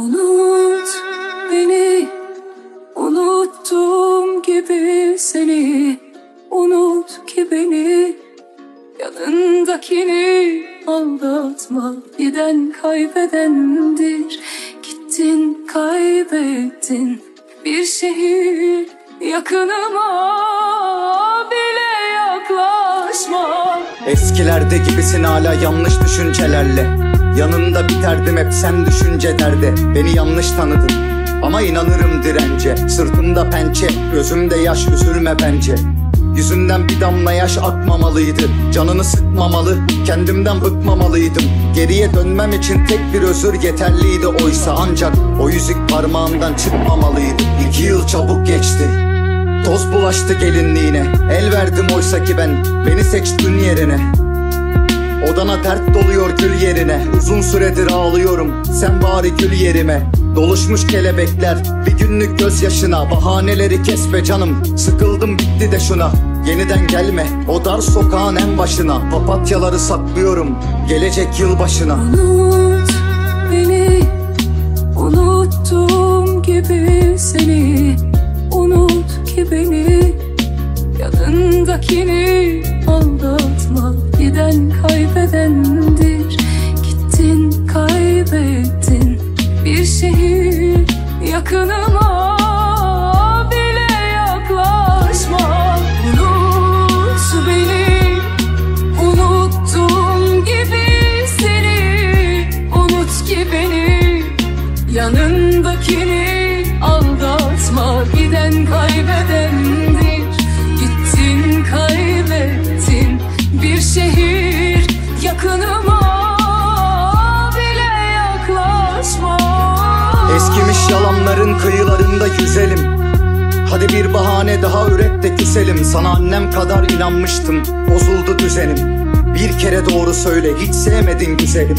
Unut beni. Unuttuğum gibi seni. Unut ki beni. Yanındakini aldatma. Giden kaybedendir. Gittin kaybettin. Bir şehir yakınıma bile yaklaşma. Eskilerde gibisin hala yanlış düşüncelerle Yanında biterdim hep sen düşünce derde Beni yanlış tanıdın ama inanırım dirence. Sırtımda pençe, gözümde yaş üzülme bence. Yüzünden bir damla yaş akmamalıydı. Canını sıkmamalı, kendimden bıkmamalıydım. Geriye dönmem için tek bir özür yeterliydi oysa. Ancak o yüzük parmağımdan çıkmamalıydı. İki yıl çabuk geçti. Toz bulaştı gelinliğine. El verdim oysa ki ben. Beni seçtin yerine Odana dert doluyor gül yerine. Uzun süredir ağlıyorum Sen bari gül yerime. Doluşmuş kelebekler Bir günlük gözyaşına. Bahaneleri kes be canım Sıkıldım bitti de şuna. Yeniden gelme o dar sokağın en başına. Papatyaları saklıyorum Gelecek yıl başına Unut beni Unuttuğum gibi seni. Unut ki beni Yanındakini yakınıma bile yaklaşma. Unut beni Unuttuğum gibi seni. Unut ki beni Yanındakini aldatma. Giden kaybedendir Gittin kaybettin. Bir şehir yakınıma Eskimiş yalanların kıyılarında yüzelim. Hadi bir bahane daha üret de küselim. Sana annem kadar inanmıştım Bozuldu düzenim. Bir kere doğru söyle hiç sevmedin güzelim.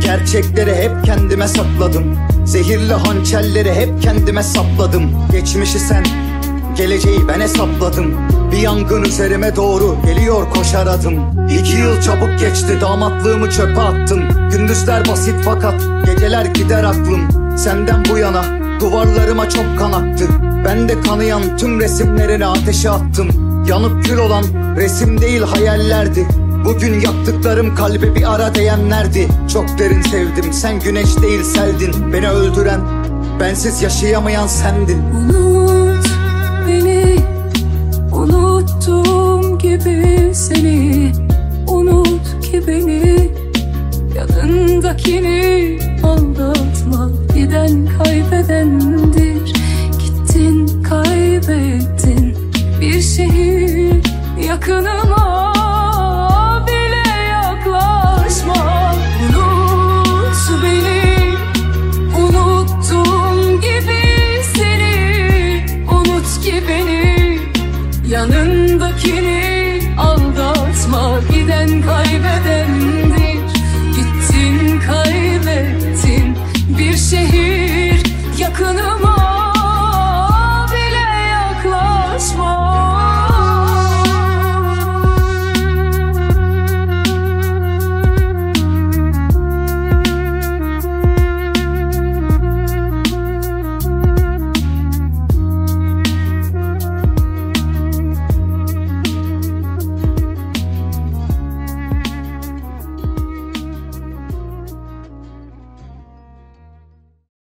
Gerçekleri hep kendime sakladım Zehirli hançerleri hep kendime sapladım. Geçmişi sen Geleceği ben hesapladım. Bir yangın üzerime doğru geliyor koşar adım. İki yıl çabuk geçti damatlığımı çöpe attım. Gündüzler basit fakat geceler gider aklım Senden bu yana duvarlarıma çok kan aktı Ben de kanayan tüm resimlerini ateşe attım. Yanıp kül olan resim değil hayallerdi. Bugün yaptıklarım kalbe bir ara değenlerdi. Çok derin sevdim sen güneş değil seldin. Beni öldüren bensiz yaşayamayan sendin. Unut beni Unuttuğum gibi seni. Unut ki beni Yanındakini aldatma Giden kaybedendir. Gittin kaybettin. Bir şehir yakınıma